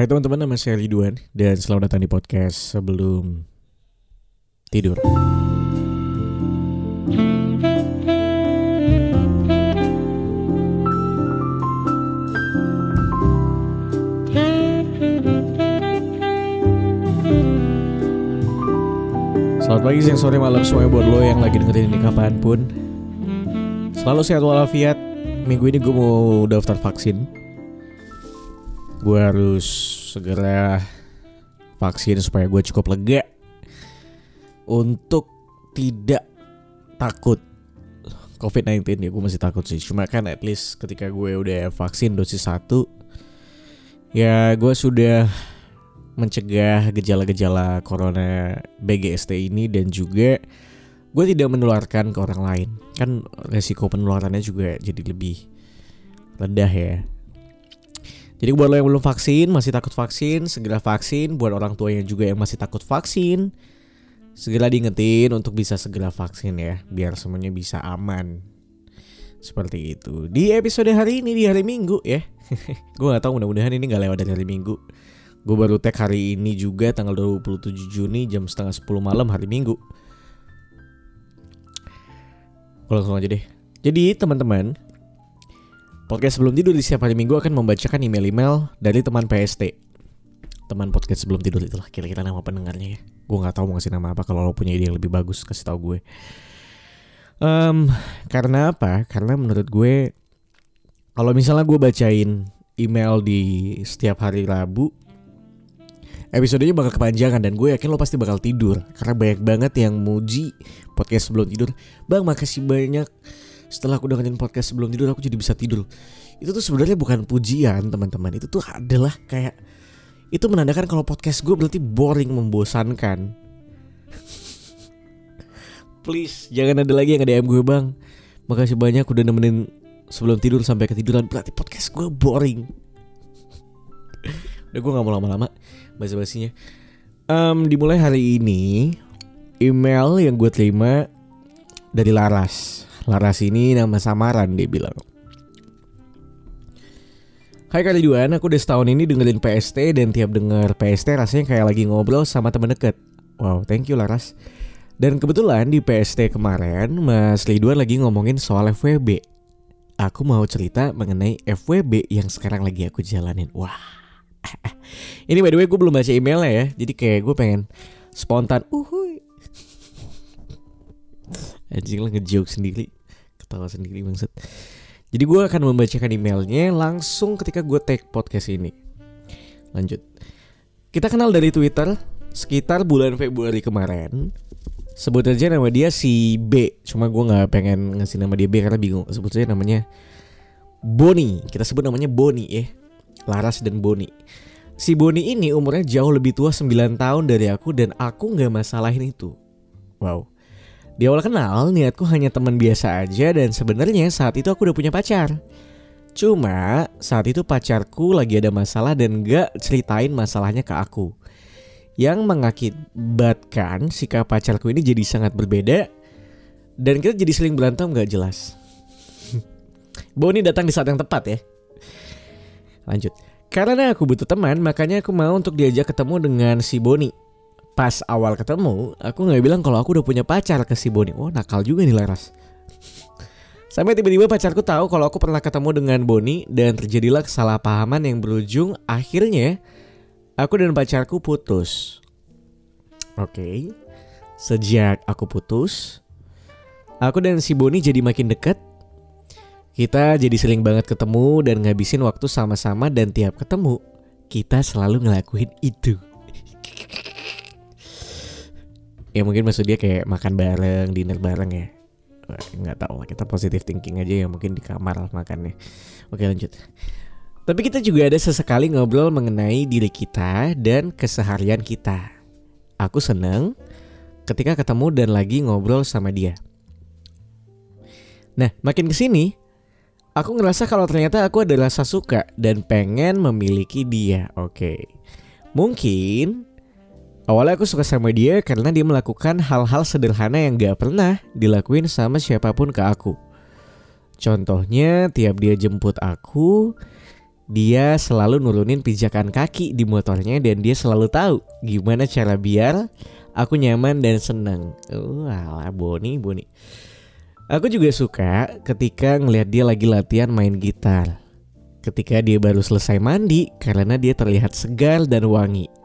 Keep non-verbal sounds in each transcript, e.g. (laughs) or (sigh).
Hai teman-teman, nama saya Ridwan dan selamat datang di podcast sebelum tidur. Selamat pagi, siang, sore, malam semuanya buat lo yang lagi dengerin ini kapan pun. Selalu sehat walafiat. Minggu ini gue mau daftar vaksin Gue harus segera vaksin supaya gue cukup lega Untuk tidak takut COVID-19 ya gue masih takut sih. Cuma kan at least ketika gue udah vaksin dosis 1 Ya gue sudah mencegah gejala-gejala corona BGST ini dan juga gue tidak menularkan ke orang lain. Kan resiko penularannya juga jadi lebih rendah ya jadi buat lo yang belum vaksin masih takut vaksin segera vaksin. Buat orang tua yang juga yang masih takut vaksin segera diingetin untuk bisa segera vaksin ya biar semuanya bisa aman. Seperti itu. Di episode hari ini di hari Minggu ya. (laughs) Gue gak tahu mudah-mudahan ini gak lewat dari hari Minggu. Gue baru tag hari ini juga tanggal 27 Juni jam setengah 10 malam hari Minggu. Gue langsung aja deh. Jadi teman-teman, podcast sebelum tidur di setiap hari Minggu akan membacakan email-email dari teman PST. Teman podcast sebelum tidur itulah kira-kira nama pendengarnya ya. Gue nggak tahu mau ngasih nama apa. Kalau lo punya ide yang lebih bagus kasih tahu gue. Um, karena apa? Karena menurut gue kalau misalnya gue bacain email di setiap hari Rabu episodenya bakal kepanjangan dan gue yakin lo pasti bakal tidur karena banyak banget yang muji podcast sebelum tidur. Bang, makasih banyak. Setelah aku dengerin podcast sebelum tidur aku jadi bisa tidur. Itu tuh sebenarnya bukan pujian, teman-teman. Itu tuh adalah kayak itu menandakan kalau podcast gue berarti boring, membosankan. (laughs) Please, jangan ada lagi yang DM gue, Bang. Makasih banyak udah nemenin sebelum tidur sampai ketiduran. Berarti podcast gue boring. Udah gue gak mau lama-lama basa-basinya. Um, dimulai hari ini email yang gue terima dari Laras. Laras ini nama samaran dia bilang. Hai kali Duan, aku udah setahun ini dengerin PST dan tiap denger PST rasanya kayak lagi ngobrol sama temen deket. Wow, thank you Laras. Dan kebetulan di PST kemarin Mas Ridwan lagi ngomongin soal FWB. Aku mau cerita mengenai FWB yang sekarang lagi aku jalanin. Wah. (laughs) Ini by the way gue belum baca emailnya ya Jadi kayak gue pengen spontan Uhuy (laughs) Anjing lah ngejoke sendiri Ketawa sendiri maksud. Jadi gue akan membacakan emailnya Langsung ketika gue take podcast ini. Lanjut. Kita kenal dari Twitter Sekitar bulan Februari kemarin. Sebut aja nama dia si B. Cuma gue gak pengen ngasih nama dia B Karena bingung. Sebut aja namanya Boni. Kita sebut namanya Boni ya. Laras dan Boni. Si Boni ini umurnya jauh lebih tua 9 tahun dari aku dan aku nggak masalahin itu. Wow. Di awal kenal niatku hanya teman biasa aja dan sebenarnya saat itu aku udah punya pacar. Cuma saat itu pacarku lagi ada masalah dan gak ceritain masalahnya ke aku. Yang mengakibatkan sikap pacarku ini jadi sangat berbeda dan kita jadi sering berantem gak jelas. (laughs) Boni datang di saat yang tepat ya. Lanjut. Karena aku butuh teman, makanya aku mau untuk diajak ketemu dengan si Boni. Pas awal ketemu, aku nggak bilang kalau aku udah punya pacar ke si Boni. Oh, nakal juga nih Laras. Sampai tiba-tiba pacarku tahu kalau aku pernah ketemu dengan Boni dan terjadilah kesalahpahaman yang berujung akhirnya aku dan pacarku putus. Oke. Okay. Sejak aku putus, aku dan si Boni jadi makin dekat kita jadi sering banget ketemu dan ngabisin waktu sama-sama dan tiap ketemu kita selalu ngelakuin itu. Ya mungkin maksud dia kayak makan bareng, dinner bareng ya. Nggak tahu lah kita positive thinking aja ya mungkin di kamar lah makannya. Oke lanjut. Tapi kita juga ada sesekali ngobrol mengenai diri kita dan keseharian kita. Aku seneng ketika ketemu dan lagi ngobrol sama dia. Nah, makin ke sini Aku ngerasa kalau ternyata aku ada rasa suka dan pengen memiliki dia. Oke. Mungkin awalnya aku suka sama dia karena dia melakukan hal-hal sederhana yang gak pernah dilakuin sama siapa pun ke aku. Contohnya tiap dia jemput aku, dia selalu nurunin pijakan kaki di motornya dan dia selalu tahu gimana cara biar aku nyaman dan senang. Wah, oh, Boni, Boni. Aku juga suka ketika ngelihat dia lagi latihan main gitar. Ketika dia baru selesai mandi karena dia terlihat segar dan wangi.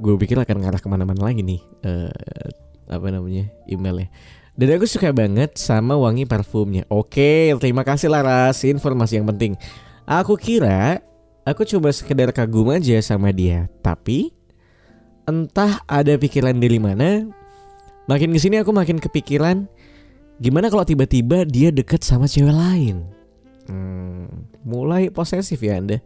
Gue pikir akan ngarah ke mana-mana lagi nih. Uh, apa namanya emailnya. Dan aku suka banget sama wangi parfumnya. Oke, terima kasih Laras, informasi yang penting. Aku kira aku coba sekedar kagum aja sama dia, tapi entah ada pikiran dari mana. Makin ke sini aku makin kepikiran, gimana kalau tiba-tiba dia deket sama cewek lain? Hmm, mulai posesif ya anda.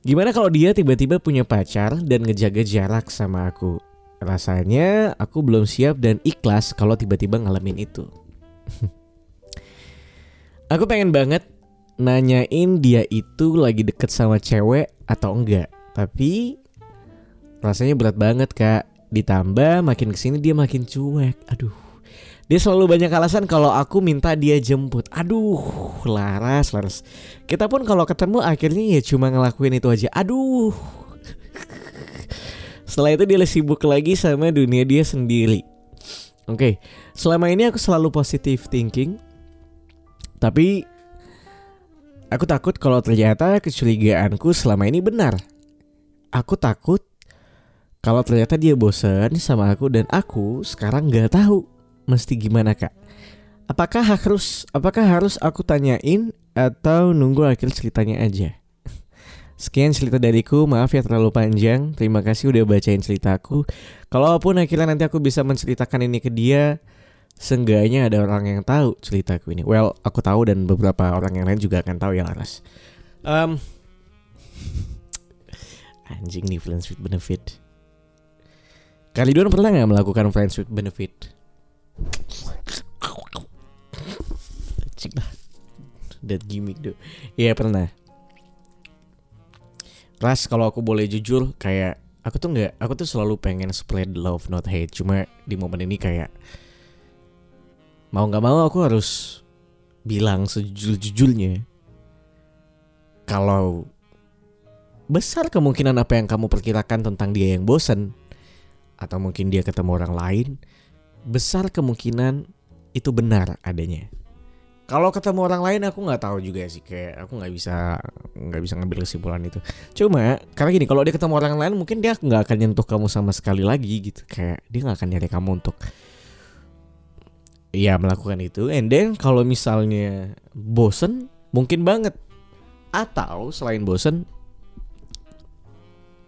Gimana kalau dia tiba-tiba punya pacar dan ngejaga jarak sama aku? Rasanya aku belum siap dan ikhlas kalau tiba-tiba ngalamin itu. (laughs) aku pengen banget nanyain dia itu lagi deket sama cewek atau enggak. Tapi rasanya berat banget kak. Ditambah makin ke sini dia makin cuek. Aduh. Dia selalu banyak alasan kalau aku minta dia jemput. Aduh, laras, laras. Kita pun kalau ketemu akhirnya ya cuma ngelakuin itu aja. Aduh. Setelah itu dia sibuk lagi sama dunia dia sendiri. Oke, okay. selama ini aku selalu positive thinking. Tapi aku takut kalau ternyata kecurigaanku selama ini benar. Aku takut kalau ternyata dia bosan sama aku dan aku sekarang nggak tahu mesti gimana kak. Apakah harus apakah harus aku tanyain atau nunggu akhir ceritanya aja? (laughs) Sekian cerita dariku, maaf ya terlalu panjang. Terima kasih udah bacain ceritaku. Kalaupun akhirnya nanti aku bisa menceritakan ini ke dia, seenggaknya ada orang yang tahu ceritaku ini. Well, aku tahu dan beberapa orang yang lain juga akan tahu ya Laras. Um, (laughs) anjing nih friends with benefit. Kalian pernah nggak melakukan friends with benefit? That gimmick tuh. Iya pernah. Ras kalau aku boleh jujur kayak aku tuh nggak aku tuh selalu pengen spread love not hate cuma di momen ini kayak mau nggak mau aku harus bilang sejujur-jujurnya kalau besar kemungkinan apa yang kamu perkirakan tentang dia yang bosan atau mungkin dia ketemu orang lain besar kemungkinan itu benar adanya kalau ketemu orang lain aku nggak tahu juga sih kayak aku nggak bisa nggak bisa ngambil kesimpulan itu. Cuma karena gini kalau dia ketemu orang lain mungkin dia nggak akan nyentuh kamu sama sekali lagi gitu kayak dia nggak akan nyari kamu untuk ya melakukan itu. And then kalau misalnya bosen mungkin banget atau selain bosen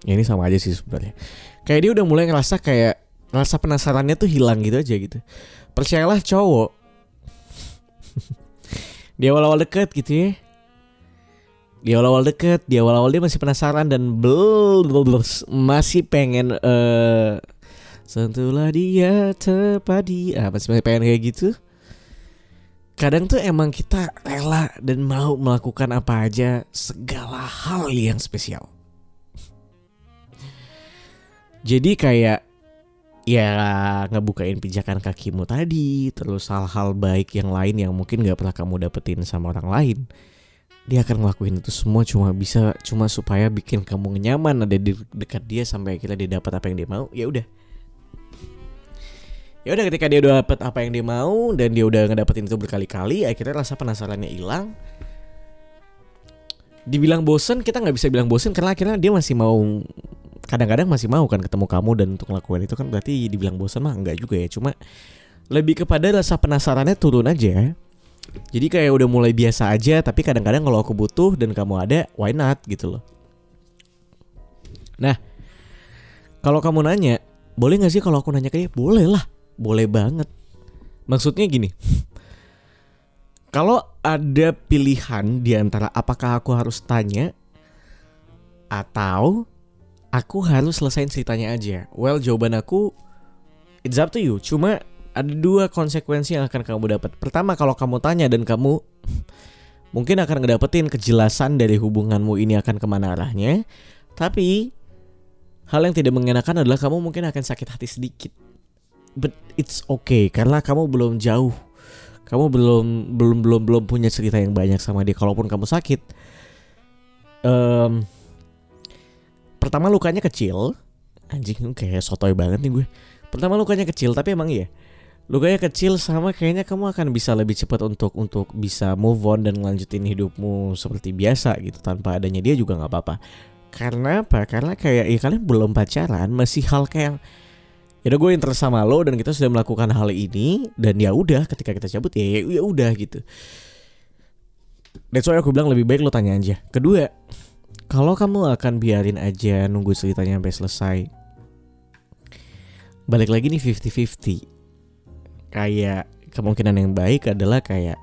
ya ini sama aja sih sebenarnya. Kayak dia udah mulai ngerasa kayak rasa penasarannya tuh hilang gitu aja gitu. Percayalah cowok (laughs) di awal-awal deket gitu ya di awal-awal deket di awal-awal dia masih penasaran dan bel masih pengen uh, sentuhlah dia tepat dia ah, masih pengen kayak gitu kadang tuh emang kita rela dan mau melakukan apa aja segala hal yang spesial jadi kayak ya ngebukain pijakan kakimu tadi terus hal-hal baik yang lain yang mungkin gak pernah kamu dapetin sama orang lain. Dia akan ngelakuin itu semua cuma bisa cuma supaya bikin kamu nyaman ada di dekat dia sampai akhirnya dia dapat apa yang dia mau ya udah. Ya udah ketika dia udah dapat apa yang dia mau dan dia udah ngedapetin itu berkali-kali akhirnya rasa penasarannya hilang. Dibilang bosen kita nggak bisa bilang bosen karena akhirnya dia masih mau kadang-kadang masih mau kan ketemu kamu dan untuk ngelakuin itu kan berarti dibilang bosan mah enggak juga ya. Cuma lebih kepada rasa penasarannya turun aja. Jadi kayak udah mulai biasa aja tapi kadang-kadang kalau aku butuh dan kamu ada why not gitu loh. Nah kalau kamu nanya boleh gak sih kalau aku nanya kayak boleh lah boleh banget. Maksudnya gini (laughs) kalau ada pilihan di antara apakah aku harus tanya atau aku harus selesaiin ceritanya aja. Well, jawaban aku it's up to you. Cuma ada dua konsekuensi yang akan kamu dapat. Pertama, kalau kamu tanya dan kamu (laughs) mungkin akan ngedapetin kejelasan dari hubunganmu ini akan ke mana arahnya. Tapi hal yang tidak mengenakan adalah kamu mungkin akan sakit hati sedikit. But it's okay karena kamu belum jauh. kamu belum belum belum belum punya cerita yang banyak sama dia kalaupun kamu sakit um, pertama lukanya kecil. Anjing kayak sotoy banget nih gue. Pertama lukanya kecil tapi emang iya. Lukanya kecil sama kayaknya kamu akan bisa lebih cepat untuk untuk bisa move on dan ngelanjutin hidupmu seperti biasa gitu tanpa adanya dia juga nggak apa-apa. Karena apa? Karena kayak ya kalian belum pacaran masih hal kayak ya udah gue interest sama lo dan kita sudah melakukan hal ini dan ya udah ketika kita cabut ya ya udah gitu. That's why aku bilang lebih baik lo tanya aja. Kedua kalau kamu akan biarin aja nunggu ceritanya sampai selesai balik lagi nih 50-50 kayak kemungkinan yang baik adalah kayak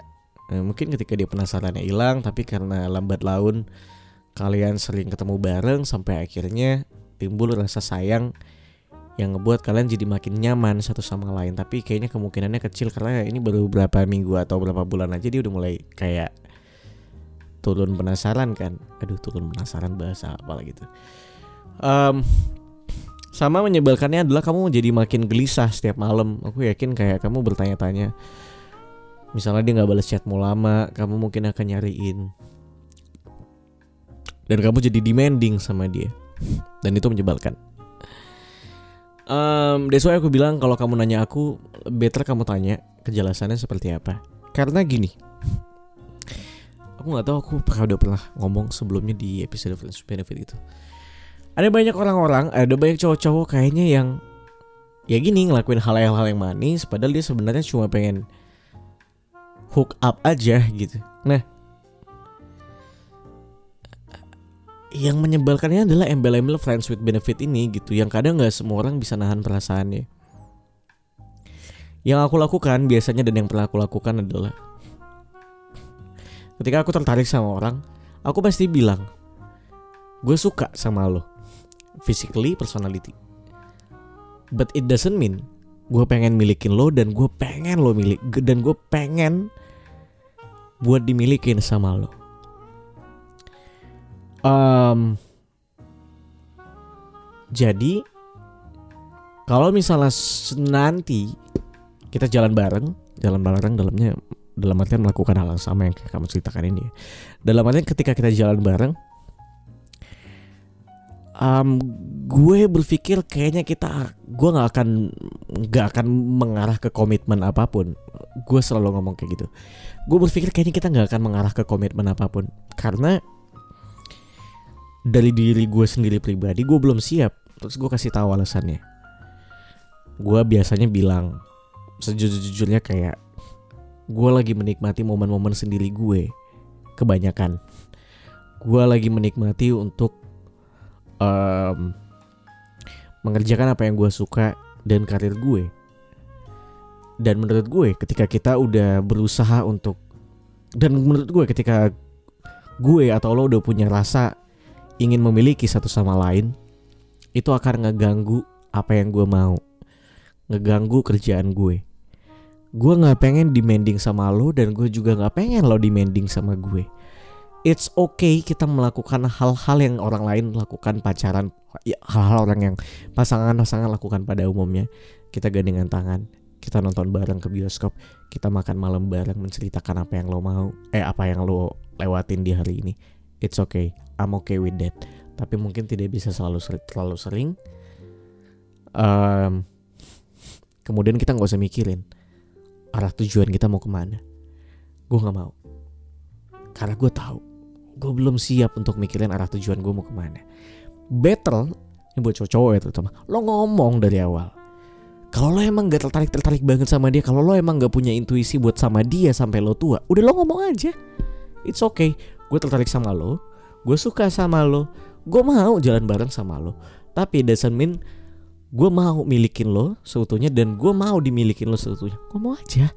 eh, mungkin ketika dia penasarannya hilang tapi karena lambat laun kalian sering ketemu bareng sampai akhirnya timbul rasa sayang yang ngebuat kalian jadi makin nyaman satu sama lain. Tapi kayaknya kemungkinannya kecil karena ini baru beberapa minggu atau beberapa bulan aja dia udah mulai kayak turun penasaran kan? Aduh turun penasaran bahasa apa gitu um, sama menyebalkannya adalah kamu jadi makin gelisah setiap malam. Aku yakin kayak kamu bertanya-tanya misalnya dia nggak balas chatmu lama kamu mungkin akan nyariin. Dan kamu jadi demanding sama dia. Dan itu menyebalkan. Um, that's why aku bilang kalau kamu nanya aku, better kamu tanya kejelasannya seperti apa. Karena gini, aku nggak tahu aku pernah udah pernah ngomong sebelumnya di episode Friends Benefit itu. Ada banyak orang-orang, ada banyak cowok-cowok kayaknya yang ya gini ngelakuin hal-hal yang manis, padahal dia sebenarnya cuma pengen hook up aja gitu. Nah, yang menyebalkannya adalah embel-embel friends with benefit ini gitu yang kadang nggak semua orang bisa nahan perasaannya yang aku lakukan biasanya dan yang pernah aku lakukan adalah ketika aku tertarik sama orang aku pasti bilang gue suka sama lo physically personality. But it doesn't mean gue pengen milikin lo dan gue pengen lo milik dan gue pengen buat dimilikin sama lo. Um, jadi kalau misalnya nanti kita jalan bareng, jalan bareng dalamnya dalam artian melakukan hal yang sama yang kamu ceritakan ini. Dalam artian ketika kita jalan bareng, um, gue berpikir kayaknya kita, gue nggak akan nggak akan mengarah ke komitmen apa pun. Gue selalu ngomong kayak gitu. Gue berpikir kayaknya kita nggak akan mengarah ke komitmen apa pun karena dari diri gue sendiri pribadi gue belum siap terus gue kasih tahu alasannya gue biasanya bilang sejujur-jujurnya kayak gue lagi menikmati momen-momen sendiri gue. Kebanyakan. Gue lagi menikmati untuk um, mengerjakan apa yang gue suka dan karir gue. Dan menurut gue ketika kita udah berusaha untuk dan menurut gue ketika gue atau lo udah punya rasa ingin memiliki satu sama lain itu akan ngeganggu apa yang gue mau. Ngeganggu kerjaan gue gue nggak pengen demanding sama lo dan gue juga nggak pengen lo demanding sama gue. It's okay kita melakukan hal-hal yang orang lain lakukan pacaran ya, hal-hal orang yang pasangan-pasangan lakukan pada umumnya. Kita gandengan tangan kita nonton bareng ke bioskop kita makan malam bareng menceritakan apa yang lo mau eh apa yang lo lewatin di hari ini. It's okay I'm okay with that. Tapi mungkin tidak bisa selalu sering, terlalu sering. Um, kemudian kita nggak usah mikirin arah tujuan kita mau ke mana? Gue nggak mau. Karena gue tahu gue belum siap untuk mikirin arah tujuan gue mau ke mana. Better ini buat cowok-cowok ya terutama. Lo ngomong dari awal. Kalau lo emang gak tertarik tertarik banget sama dia kalau lo emang gak punya intuisi buat sama dia sampai lo tua udah lo ngomong aja. It's okay. Gue tertarik sama lo gue suka sama lo gue mau jalan bareng sama lo. Tapi doesn't mean gue mau milikin lo seutuhnya dan gue mau dimilikin lo seutuhnya. Mau aja.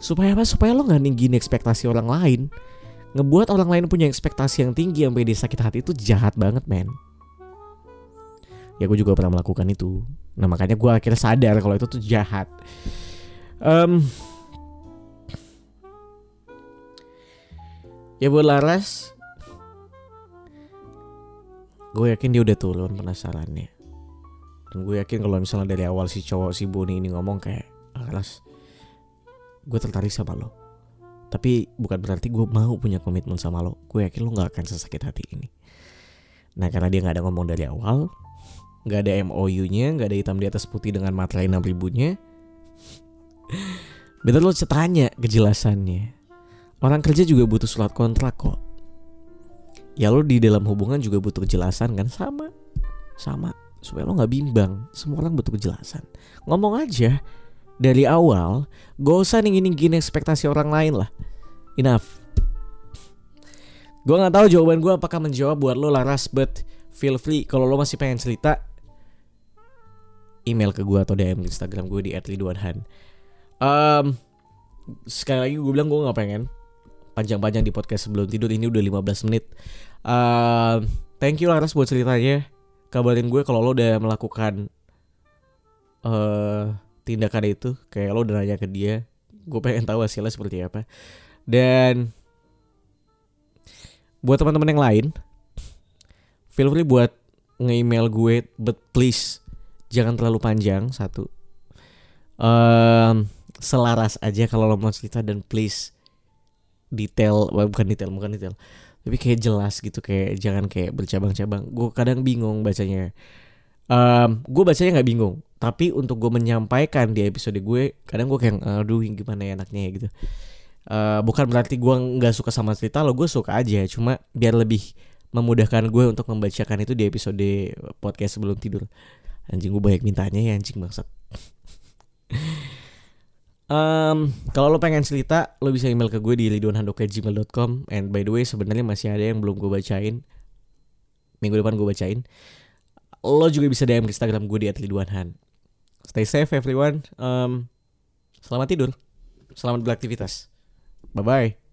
Supaya apa? Supaya lo nggak ninggin ekspektasi orang lain. Ngebuat orang lain punya ekspektasi yang tinggi sampai dia sakit hati itu jahat banget men. Ya gue juga pernah melakukan itu. Nah makanya gue akhirnya sadar kalau itu tuh jahat. Um, ya buat Laras gue yakin dia udah turun penasarannya gue yakin kalau misalnya dari awal si cowok si Boni ini ngomong kayak Laras gue tertarik sama lo. Tapi bukan berarti gue mau punya komitmen sama lo. Gue yakin lo nggak akan sesakit hati ini. Nah karena dia nggak ada ngomong dari awal nggak ada MOU-nya nggak ada hitam di atas putih dengan materai 6 ribunya (laughs) Better lo tanya kejelasannya. Orang kerja juga butuh surat kontrak kok. Ya lo di dalam hubungan juga butuh kejelasan kan? Sama. Sama Supaya lo gak bimbang. Semua orang butuh kejelasan Ngomong aja Dari awal Gak usah ningin-ningin ekspektasi orang lain lah. Enough. Gue gak tahu jawaban gue apakah menjawab buat lo Laras But feel free. Kalau lo masih pengen cerita Email ke gue atau DM Instagram gue di @ridwanhan. Um, sekali lagi gue bilang gue nggak pengen. Panjang-panjang di podcast sebelum tidur ini udah 15 menit. Uh, thank you Laras buat ceritanya. Kabarin gue kalau lo udah melakukan uh, tindakan itu, kayak lo udah nanya ke dia. Gue pengen tahu hasilnya seperti apa. Dan buat teman-teman yang lain, feel free buat nge-email gue, but please jangan terlalu panjang satu. Um, selaras aja kalau lo mau cerita dan please detail bukan detail bukan detail tapi kayak jelas gitu kayak jangan kayak bercabang-cabang. Gue kadang bingung bacanya. Um, gue bacanya nggak bingung. Tapi untuk gue menyampaikan di episode gue kadang gue kayak aduh gimana ya enaknya ya gitu. Uh, bukan berarti gue nggak suka sama cerita lo gue suka aja. Cuma biar lebih memudahkan gue untuk membacakan itu di episode podcast sebelum tidur. Anjing gue banyak mintanya ya anjing maksud Um, kalau lo pengen cerita, lo bisa email ke gue di ridwanhandok@gmail.com. And by the way, sebenarnya masih ada yang belum gue bacain. Minggu depan gue bacain. Lo juga bisa DM Instagram gue di @ridwanhan. Stay safe everyone. Um, selamat tidur. Selamat beraktivitas. Bye bye.